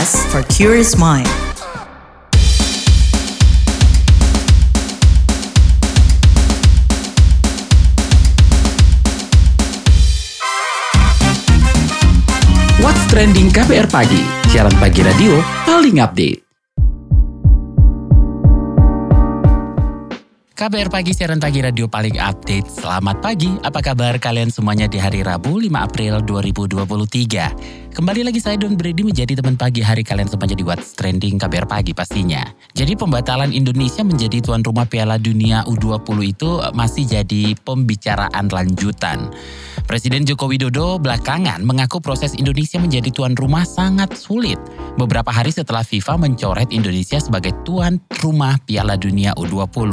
podcast for curious mind. What's Trending KPR Pagi, siaran pagi radio paling update. KBR Pagi, siaran pagi radio paling update. Selamat pagi, apa kabar kalian semuanya di hari Rabu 5 April 2023? Kembali lagi saya Don Brady menjadi teman pagi hari kalian semua jadi What's Trending KBR Pagi pastinya. Jadi pembatalan Indonesia menjadi tuan rumah Piala Dunia U20 itu masih jadi pembicaraan lanjutan. Presiden Joko Widodo belakangan mengaku proses Indonesia menjadi tuan rumah sangat sulit. Beberapa hari setelah FIFA mencoret Indonesia sebagai tuan rumah Piala Dunia U20.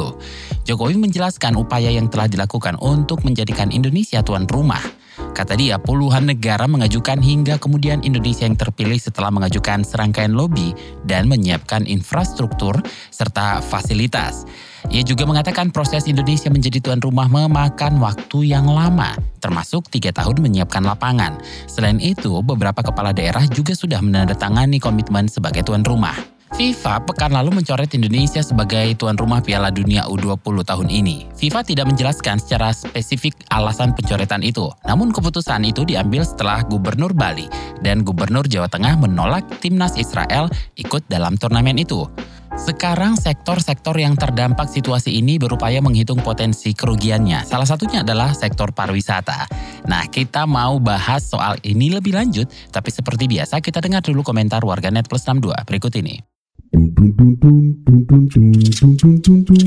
Jokowi menjelaskan upaya yang telah dilakukan untuk menjadikan Indonesia tuan rumah. Kata dia, puluhan negara mengajukan hingga kemudian Indonesia yang terpilih setelah mengajukan serangkaian lobby dan menyiapkan infrastruktur serta fasilitas. Ia juga mengatakan proses Indonesia menjadi tuan rumah memakan waktu yang lama, termasuk tiga tahun menyiapkan lapangan. Selain itu, beberapa kepala daerah juga sudah menandatangani komitmen sebagai tuan rumah. FIFA pekan lalu mencoret Indonesia sebagai tuan rumah Piala Dunia U20 tahun ini. FIFA tidak menjelaskan secara spesifik alasan pencoretan itu, namun keputusan itu diambil setelah Gubernur Bali dan Gubernur Jawa Tengah menolak timnas Israel ikut dalam turnamen itu. Sekarang sektor-sektor yang terdampak situasi ini berupaya menghitung potensi kerugiannya. Salah satunya adalah sektor pariwisata. Nah, kita mau bahas soal ini lebih lanjut, tapi seperti biasa kita dengar dulu komentar warganet plus 62 berikut ini. Dum dum dum dum dum dum dum dum dum dum dum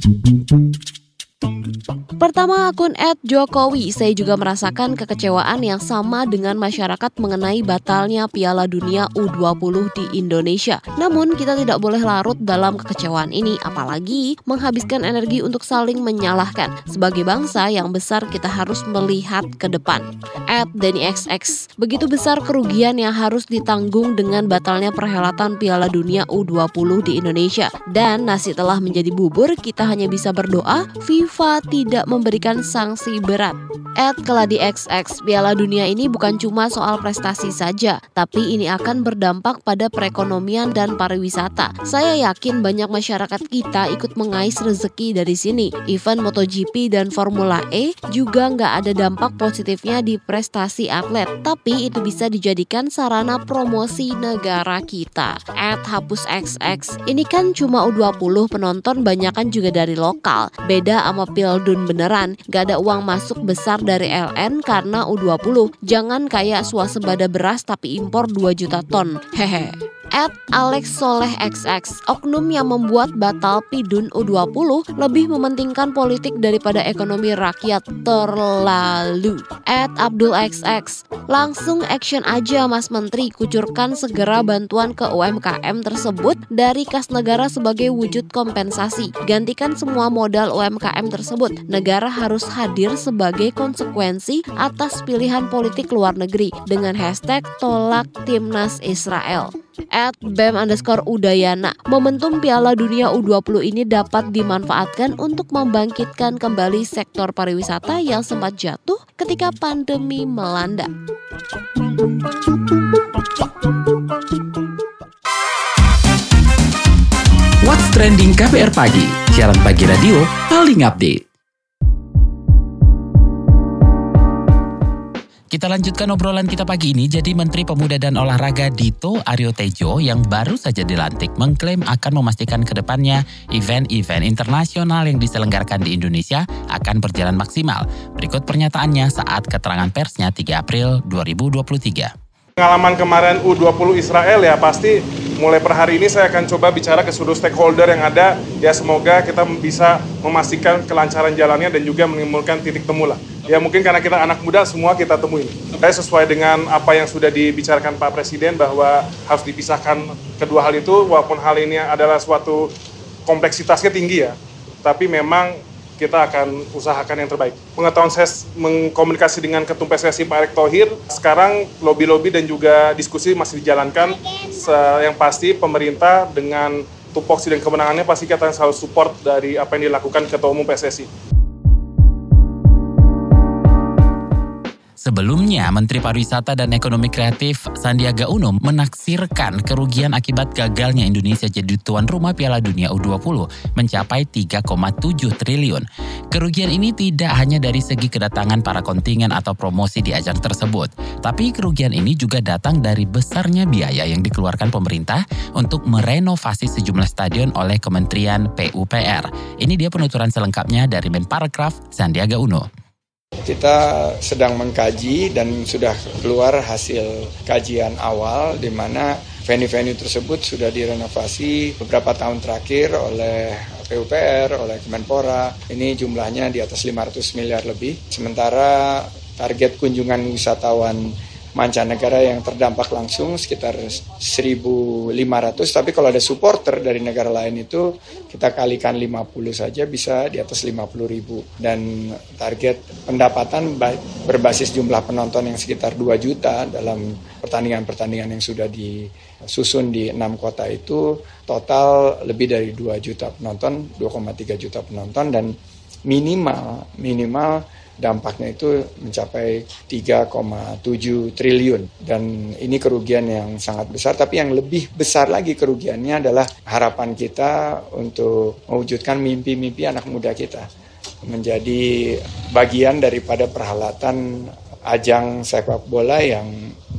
dum dum dum Pertama akun Jokowi, saya juga merasakan kekecewaan yang sama dengan masyarakat mengenai batalnya Piala Dunia U20 di Indonesia. Namun kita tidak boleh larut dalam kekecewaan ini, apalagi menghabiskan energi untuk saling menyalahkan. Sebagai bangsa yang besar kita harus melihat ke depan. At Denny XX, begitu besar kerugian yang harus ditanggung dengan batalnya perhelatan Piala Dunia U20 di Indonesia. Dan nasi telah menjadi bubur, kita hanya bisa berdoa tidak memberikan sanksi berat. At Keladi XX, Piala Dunia ini bukan cuma soal prestasi saja, tapi ini akan berdampak pada perekonomian dan pariwisata. Saya yakin banyak masyarakat kita ikut mengais rezeki dari sini. Event MotoGP dan Formula E juga nggak ada dampak positifnya di prestasi atlet, tapi itu bisa dijadikan sarana promosi negara kita. At Hapus XX, ini kan cuma U20 penonton banyak kan juga dari lokal. Beda sama Pildun beneran, gak ada uang masuk besar dari LN karena U20. Jangan kayak swasembada beras tapi impor 2 juta ton. Hehe. At Alex Soleh XX, oknum yang membuat batal Pidun U20 lebih mementingkan politik daripada ekonomi rakyat terlalu. At Abdul XX, langsung action aja Mas Menteri, kucurkan segera bantuan ke UMKM tersebut dari kas negara sebagai wujud kompensasi. Gantikan semua modal UMKM tersebut. Negara harus hadir sebagai konsekuensi atas pilihan politik luar negeri dengan hashtag tolak timnas Israel at BEM underscore Udayana. Momentum Piala Dunia U20 ini dapat dimanfaatkan untuk membangkitkan kembali sektor pariwisata yang sempat jatuh ketika pandemi melanda. What's Trending KPR Pagi, siaran pagi radio paling update. Kita lanjutkan obrolan kita pagi ini. Jadi Menteri Pemuda dan Olahraga Dito Aryo Tejo yang baru saja dilantik mengklaim akan memastikan ke depannya event-event internasional yang diselenggarakan di Indonesia akan berjalan maksimal. Berikut pernyataannya saat keterangan persnya 3 April 2023. Pengalaman kemarin U20 Israel ya pasti mulai per hari ini saya akan coba bicara ke seluruh stakeholder yang ada. Ya semoga kita bisa memastikan kelancaran jalannya dan juga menimbulkan titik temu lah ya mungkin karena kita anak muda semua kita temuin. Saya sesuai dengan apa yang sudah dibicarakan Pak Presiden bahwa harus dipisahkan kedua hal itu walaupun hal ini adalah suatu kompleksitasnya tinggi ya. Tapi memang kita akan usahakan yang terbaik. Pengetahuan saya mengkomunikasi dengan Ketum PSSI Pak Erick Thohir, sekarang lobby-lobby dan juga diskusi masih dijalankan. Yang pasti pemerintah dengan tupoksi dan kemenangannya pasti kita selalu support dari apa yang dilakukan Ketua Umum PSSI. Sebelumnya, Menteri Pariwisata dan Ekonomi Kreatif Sandiaga Uno menaksirkan kerugian akibat gagalnya Indonesia jadi tuan rumah Piala Dunia U20 mencapai 3,7 triliun. Kerugian ini tidak hanya dari segi kedatangan para kontingen atau promosi di ajang tersebut, tapi kerugian ini juga datang dari besarnya biaya yang dikeluarkan pemerintah untuk merenovasi sejumlah stadion oleh Kementerian PUPR. Ini dia penuturan selengkapnya dari Menparekraf Sandiaga Uno. Kita sedang mengkaji dan sudah keluar hasil kajian awal di mana venue-venue tersebut sudah direnovasi beberapa tahun terakhir oleh PUPR, oleh Kemenpora. Ini jumlahnya di atas 500 miliar lebih. Sementara target kunjungan wisatawan mancanegara yang terdampak langsung sekitar 1.500 tapi kalau ada supporter dari negara lain itu kita kalikan 50 saja bisa di atas 50 ribu. Dan target pendapatan berbasis jumlah penonton yang sekitar 2 juta dalam pertandingan-pertandingan yang sudah disusun di enam kota itu total lebih dari 2 juta penonton 2,3 juta penonton dan minimal minimal dampaknya itu mencapai 3,7 triliun dan ini kerugian yang sangat besar tapi yang lebih besar lagi kerugiannya adalah harapan kita untuk mewujudkan mimpi-mimpi anak muda kita menjadi bagian daripada perhelatan ajang sepak bola yang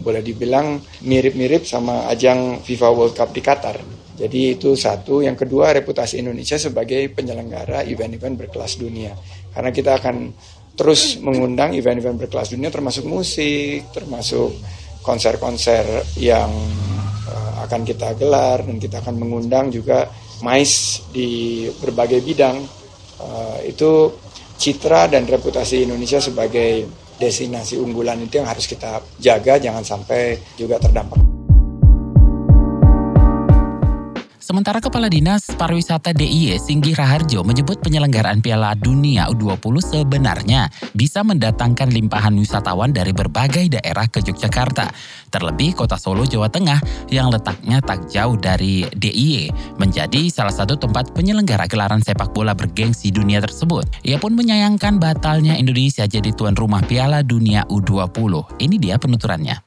boleh dibilang mirip-mirip sama ajang FIFA World Cup di Qatar. Jadi itu satu. Yang kedua reputasi Indonesia sebagai penyelenggara event-event berkelas dunia. Karena kita akan terus mengundang event-event berkelas dunia termasuk musik, termasuk konser-konser yang uh, akan kita gelar dan kita akan mengundang juga mais di berbagai bidang. Uh, itu citra dan reputasi Indonesia sebagai destinasi unggulan itu yang harus kita jaga jangan sampai juga terdampak. Sementara Kepala Dinas Pariwisata DIY Singgi Raharjo menyebut penyelenggaraan Piala Dunia U20 sebenarnya bisa mendatangkan limpahan wisatawan dari berbagai daerah ke Yogyakarta. Terlebih kota Solo, Jawa Tengah yang letaknya tak jauh dari DIY menjadi salah satu tempat penyelenggara gelaran sepak bola bergengsi dunia tersebut. Ia pun menyayangkan batalnya Indonesia jadi tuan rumah Piala Dunia U20. Ini dia penuturannya.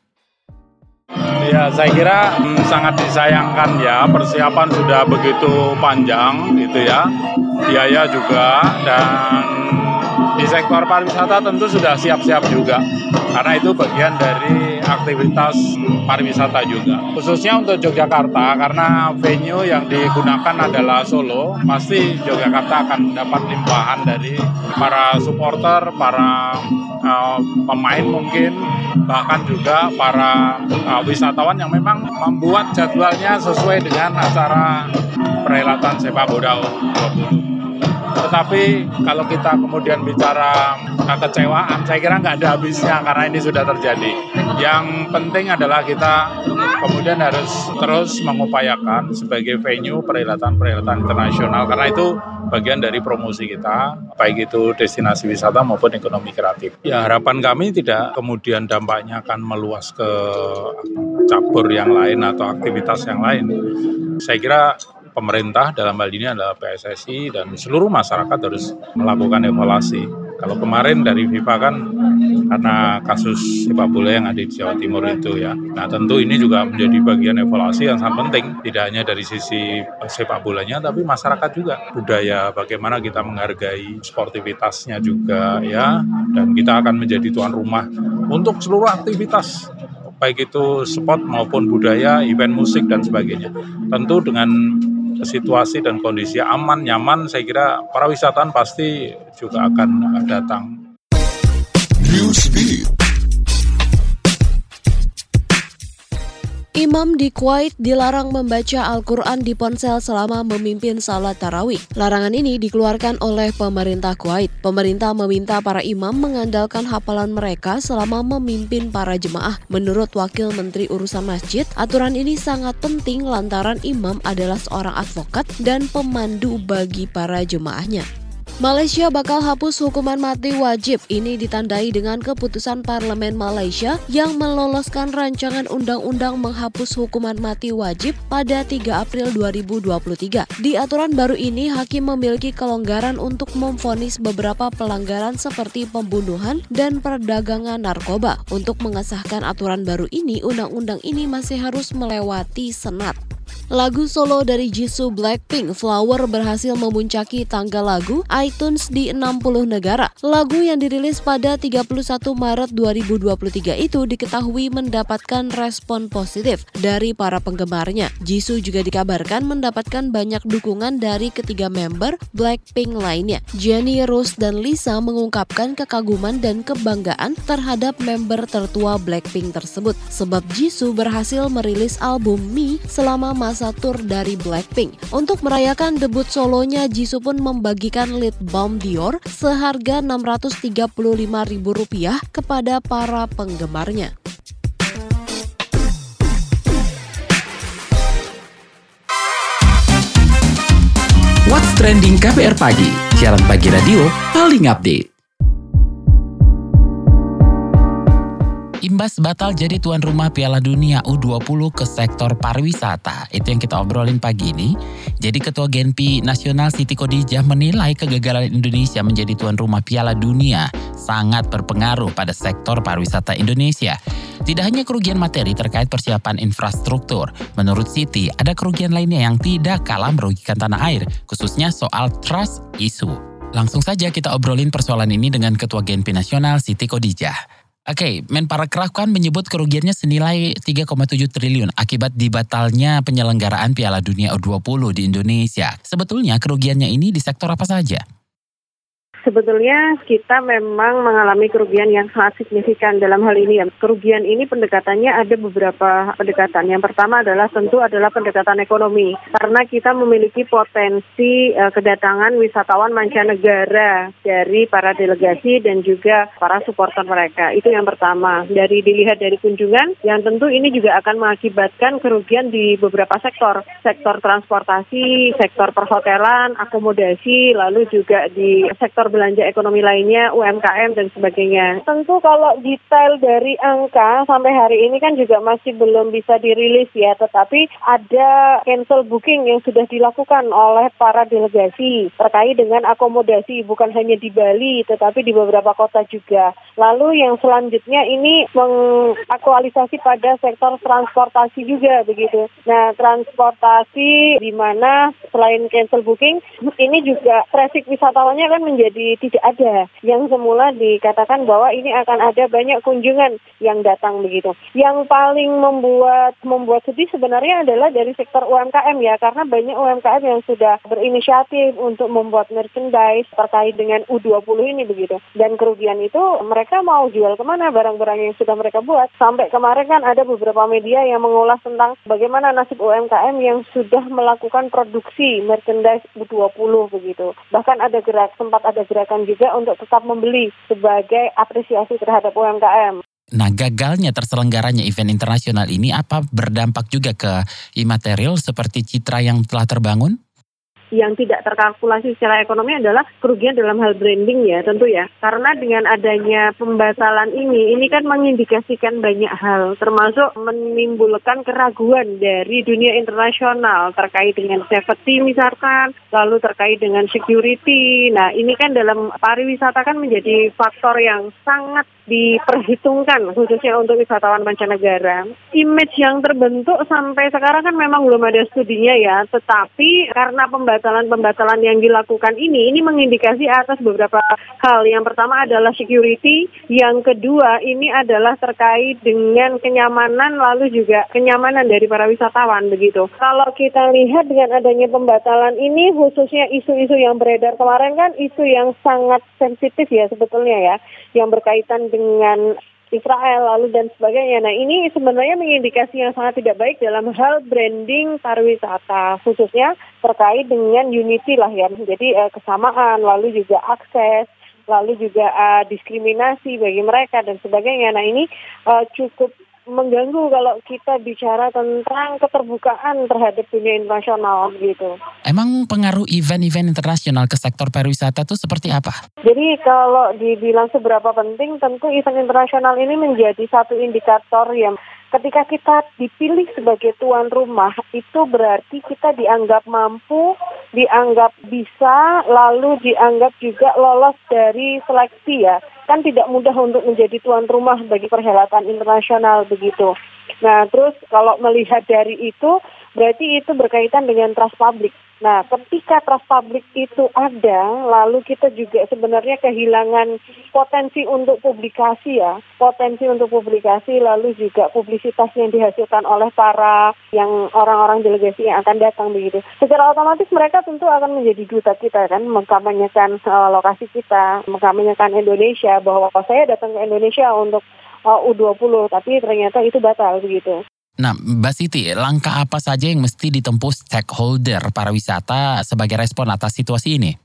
Ya, saya kira hmm, sangat disayangkan ya persiapan sudah begitu panjang gitu ya. Biaya juga dan di sektor pariwisata tentu sudah siap-siap juga karena itu bagian dari aktivitas pariwisata juga. Khususnya untuk Yogyakarta karena venue yang digunakan adalah Solo, pasti Yogyakarta akan mendapat limpahan dari para supporter, para uh, pemain mungkin bahkan juga para uh, wisatawan yang memang membuat jadwalnya sesuai dengan acara perhelatan sepak bola 20. Tetapi kalau kita kemudian bicara kekecewaan, saya kira nggak ada habisnya karena ini sudah terjadi. Yang penting adalah kita kemudian harus terus mengupayakan sebagai venue perhelatan-perhelatan internasional karena itu bagian dari promosi kita, baik itu destinasi wisata maupun ekonomi kreatif. Ya harapan kami tidak kemudian dampaknya akan meluas ke cabur yang lain atau aktivitas yang lain. Saya kira pemerintah dalam hal ini adalah PSSI dan seluruh masyarakat harus melakukan evaluasi. Kalau kemarin dari FIFA kan karena kasus sepak bola yang ada di Jawa Timur itu ya. Nah tentu ini juga menjadi bagian evaluasi yang sangat penting. Tidak hanya dari sisi sepak bolanya tapi masyarakat juga. Budaya bagaimana kita menghargai sportivitasnya juga ya. Dan kita akan menjadi tuan rumah untuk seluruh aktivitas baik itu sport maupun budaya, event musik dan sebagainya. Tentu dengan situasi dan kondisi aman, nyaman, saya kira para wisatawan pasti juga akan datang. Imam di Kuwait dilarang membaca Al-Quran di ponsel selama memimpin salat tarawih. Larangan ini dikeluarkan oleh pemerintah Kuwait. Pemerintah meminta para imam mengandalkan hafalan mereka selama memimpin para jemaah. Menurut Wakil Menteri Urusan Masjid, aturan ini sangat penting lantaran imam adalah seorang advokat dan pemandu bagi para jemaahnya. Malaysia bakal hapus hukuman mati wajib. Ini ditandai dengan keputusan parlemen Malaysia yang meloloskan rancangan undang-undang menghapus hukuman mati wajib pada 3 April 2023. Di aturan baru ini, hakim memiliki kelonggaran untuk memvonis beberapa pelanggaran seperti pembunuhan dan perdagangan narkoba. Untuk mengesahkan aturan baru ini, undang-undang ini masih harus melewati Senat. Lagu solo dari Jisoo Blackpink, Flower berhasil memuncaki tangga lagu iTunes di 60 negara. Lagu yang dirilis pada 31 Maret 2023 itu diketahui mendapatkan respon positif dari para penggemarnya. Jisoo juga dikabarkan mendapatkan banyak dukungan dari ketiga member Blackpink lainnya. Jennie, Rose, dan Lisa mengungkapkan kekaguman dan kebanggaan terhadap member tertua Blackpink tersebut sebab Jisoo berhasil merilis album Me selama masa masa tur dari Blackpink. Untuk merayakan debut solonya, Jisoo pun membagikan lip balm Dior seharga Rp635.000 kepada para penggemarnya. What's Trending KPR Pagi, siaran pagi radio paling update. Imbas batal jadi tuan rumah Piala Dunia U20 ke sektor pariwisata. Itu yang kita obrolin pagi ini. Jadi Ketua Genpi Nasional Siti Kodijah menilai kegagalan Indonesia menjadi tuan rumah Piala Dunia sangat berpengaruh pada sektor pariwisata Indonesia. Tidak hanya kerugian materi terkait persiapan infrastruktur, menurut Siti ada kerugian lainnya yang tidak kalah merugikan tanah air, khususnya soal trust issue. Langsung saja kita obrolin persoalan ini dengan Ketua Genpi Nasional Siti Kodijah. Oke, okay, Menparekraf kan menyebut kerugiannya senilai 3,7 triliun akibat dibatalnya penyelenggaraan Piala Dunia U20 di Indonesia. Sebetulnya kerugiannya ini di sektor apa saja? Sebetulnya kita memang mengalami kerugian yang sangat signifikan dalam hal ini. Kerugian ini pendekatannya ada beberapa pendekatan. Yang pertama adalah tentu adalah pendekatan ekonomi. Karena kita memiliki potensi uh, kedatangan wisatawan mancanegara dari para delegasi dan juga para supporter mereka. Itu yang pertama. Dari dilihat dari kunjungan, yang tentu ini juga akan mengakibatkan kerugian di beberapa sektor. Sektor transportasi, sektor perhotelan, akomodasi, lalu juga di sektor belanja ekonomi lainnya, UMKM dan sebagainya. Tentu kalau detail dari angka sampai hari ini kan juga masih belum bisa dirilis ya, tetapi ada cancel booking yang sudah dilakukan oleh para delegasi terkait dengan akomodasi bukan hanya di Bali tetapi di beberapa kota juga. Lalu yang selanjutnya ini mengaktualisasi pada sektor transportasi juga begitu. Nah, transportasi di mana selain cancel booking ini juga traffic wisatawannya kan menjadi jadi tidak ada yang semula dikatakan bahwa ini akan ada banyak kunjungan yang datang begitu. Yang paling membuat membuat sedih sebenarnya adalah dari sektor UMKM ya karena banyak UMKM yang sudah berinisiatif untuk membuat merchandise terkait dengan U20 ini begitu. Dan kerugian itu mereka mau jual ke mana barang-barang yang sudah mereka buat. Sampai kemarin kan ada beberapa media yang mengulas tentang bagaimana nasib UMKM yang sudah melakukan produksi merchandise U20 begitu. Bahkan ada gerak sempat ada gerakan juga untuk tetap membeli sebagai apresiasi terhadap UMKM. Nah, gagalnya terselenggaranya event internasional ini apa berdampak juga ke imaterial seperti citra yang telah terbangun? Yang tidak terkalkulasi secara ekonomi adalah kerugian dalam hal branding ya tentu ya. Karena dengan adanya pembatalan ini, ini kan mengindikasikan banyak hal termasuk menimbulkan keraguan dari dunia internasional terkait dengan safety misalkan, lalu terkait dengan security. Nah ini kan dalam pariwisata kan menjadi faktor yang sangat diperhitungkan khususnya untuk wisatawan mancanegara. Image yang terbentuk sampai sekarang kan memang belum ada studinya ya, tetapi karena pembatalan-pembatalan yang dilakukan ini, ini mengindikasi atas beberapa hal. Yang pertama adalah security, yang kedua ini adalah terkait dengan kenyamanan lalu juga kenyamanan dari para wisatawan begitu. Kalau kita lihat dengan adanya pembatalan ini khususnya isu-isu yang beredar kemarin kan isu yang sangat sensitif ya sebetulnya ya, yang berkaitan dengan Israel lalu dan sebagainya. Nah ini sebenarnya mengindikasi yang sangat tidak baik dalam hal branding pariwisata khususnya terkait dengan unity lah ya. Jadi uh, kesamaan lalu juga akses lalu juga uh, diskriminasi bagi mereka dan sebagainya. Nah ini uh, cukup mengganggu kalau kita bicara tentang keterbukaan terhadap dunia internasional gitu. Emang pengaruh event-event internasional ke sektor pariwisata itu seperti apa? Jadi kalau dibilang seberapa penting, tentu event internasional ini menjadi satu indikator yang ketika kita dipilih sebagai tuan rumah itu berarti kita dianggap mampu, dianggap bisa, lalu dianggap juga lolos dari seleksi ya. Kan tidak mudah untuk menjadi tuan rumah bagi perhelatan internasional begitu. Nah, terus kalau melihat dari itu, berarti itu berkaitan dengan trust publik. Nah, ketika trust publik itu ada, lalu kita juga sebenarnya kehilangan potensi untuk publikasi ya, potensi untuk publikasi, lalu juga publisitas yang dihasilkan oleh para yang orang-orang delegasi yang akan datang begitu. Secara otomatis mereka tentu akan menjadi duta kita kan, mengkampanyekan uh, lokasi kita, mengkampanyekan Indonesia bahwa saya datang ke Indonesia untuk uh, U20, tapi ternyata itu batal begitu. Nah, Mbak Siti, langkah apa saja yang mesti ditempuh stakeholder pariwisata sebagai respon atas situasi ini?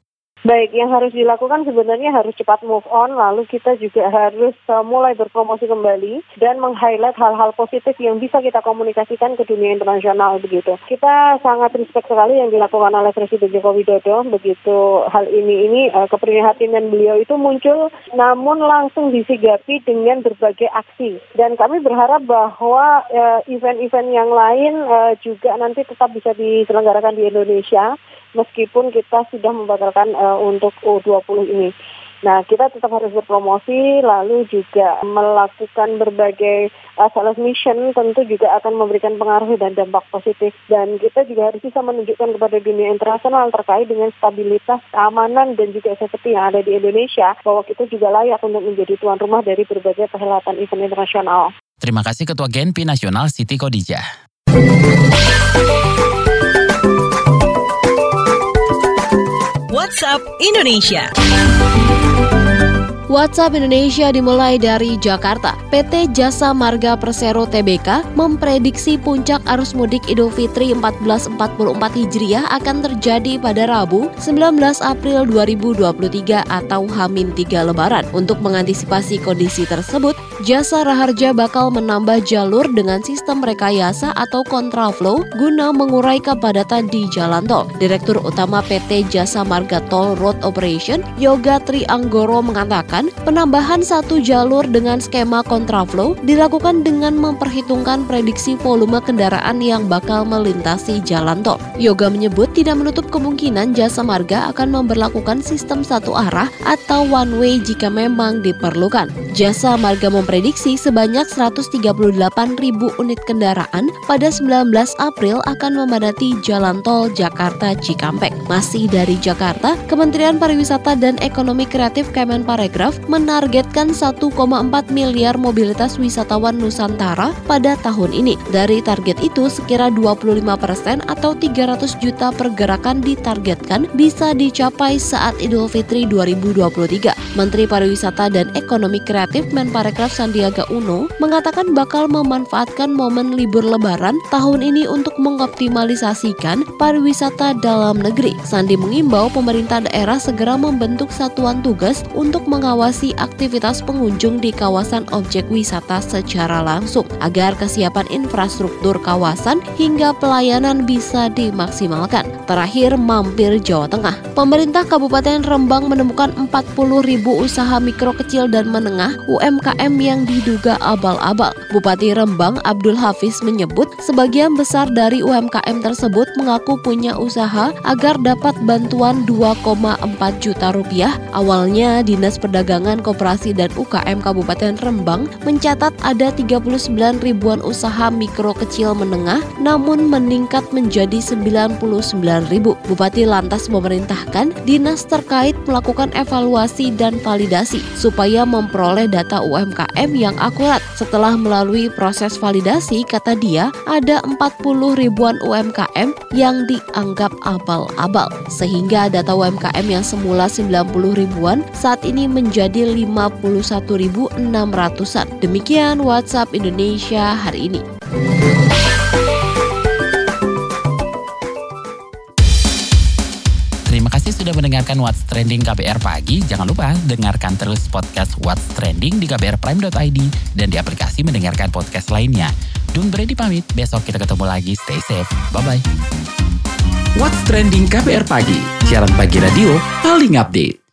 Baik, yang harus dilakukan sebenarnya harus cepat move on, lalu kita juga harus uh, mulai berpromosi kembali dan meng-highlight hal-hal positif yang bisa kita komunikasikan ke dunia internasional begitu. Kita sangat respect sekali yang dilakukan oleh Presiden Joko Widodo begitu hal ini ini uh, keprihatinan beliau itu muncul namun langsung disigapi dengan berbagai aksi dan kami berharap bahwa uh, event-event yang lain uh, juga nanti tetap bisa diselenggarakan di Indonesia meskipun kita sudah membatalkan uh, untuk U20 ini. Nah, kita tetap harus berpromosi, lalu juga melakukan berbagai uh, sales mission tentu juga akan memberikan pengaruh dan dampak positif. Dan kita juga harus bisa menunjukkan kepada dunia internasional terkait dengan stabilitas, keamanan, dan juga safety yang ada di Indonesia, bahwa kita juga layak untuk menjadi tuan rumah dari berbagai perhelatan event internasional. Terima kasih Ketua Genpi Nasional Siti Kodijah. WhatsApp Indonesia. WhatsApp Indonesia dimulai dari Jakarta. PT Jasa Marga Persero Tbk memprediksi puncak arus mudik Idul Fitri 1444 Hijriah akan terjadi pada Rabu 19 April 2023 atau Hamin 3 Lebaran. Untuk mengantisipasi kondisi tersebut, Jasa Raharja bakal menambah jalur dengan sistem rekayasa atau kontraflow guna mengurai kepadatan di jalan tol. Direktur Utama PT Jasa Marga Tol Road Operation, Yoga Tri Anggoro mengatakan penambahan satu jalur dengan skema kontraflow dilakukan dengan memperhitungkan prediksi volume kendaraan yang bakal melintasi jalan tol. Yoga menyebut tidak menutup kemungkinan jasa marga akan memperlakukan sistem satu arah atau one way jika memang diperlukan. Jasa marga memprediksi sebanyak 138 ribu unit kendaraan pada 19 April akan memadati jalan tol Jakarta Cikampek. Masih dari Jakarta, Kementerian Pariwisata dan Ekonomi Kreatif Kemenparekraf menargetkan 1,4 miliar mobilitas wisatawan Nusantara pada tahun ini. Dari target itu, sekira 25 persen atau 300 juta pergerakan ditargetkan bisa dicapai saat Idul Fitri 2023. Menteri Pariwisata dan Ekonomi Kreatif Menparekraf Sandiaga Uno mengatakan bakal memanfaatkan momen libur lebaran tahun ini untuk mengoptimalisasikan pariwisata dalam negeri. Sandi mengimbau pemerintah daerah segera membentuk satuan tugas untuk mengawasi aktivitas pengunjung di kawasan objek wisata secara langsung agar kesiapan infrastruktur kawasan hingga pelayanan bisa dimaksimalkan. Terakhir, mampir Jawa Tengah. Pemerintah Kabupaten Rembang menemukan 40 ribu usaha mikro kecil dan menengah UMKM yang diduga abal-abal. Bupati Rembang Abdul Hafiz menyebut sebagian besar dari UMKM tersebut mengaku punya usaha agar dapat bantuan 2,4 juta rupiah. Awalnya Dinas Perdagangan Koperasi dan UKM Kabupaten Rembang mencatat ada 39 ribuan usaha mikro kecil menengah namun meningkat menjadi 99 ribu. Bupati lantas memerintahkan dinas terkait melakukan evaluasi dan validasi supaya memperoleh data UMKM yang akurat. Setelah melalui proses validasi, kata dia, ada 40 ribuan UMKM yang dianggap abal-abal. Sehingga data UMKM yang semula 90 ribuan saat ini menjadi menjadi 51.600-an. Demikian WhatsApp Indonesia hari ini. Mendengarkan What's Trending KBR Pagi, jangan lupa dengarkan terus podcast What's Trending di kbrprime.id dan di aplikasi mendengarkan podcast lainnya. Don Brady pamit, besok kita ketemu lagi. Stay safe. Bye-bye. What's Trending KBR Pagi, siaran pagi radio paling update.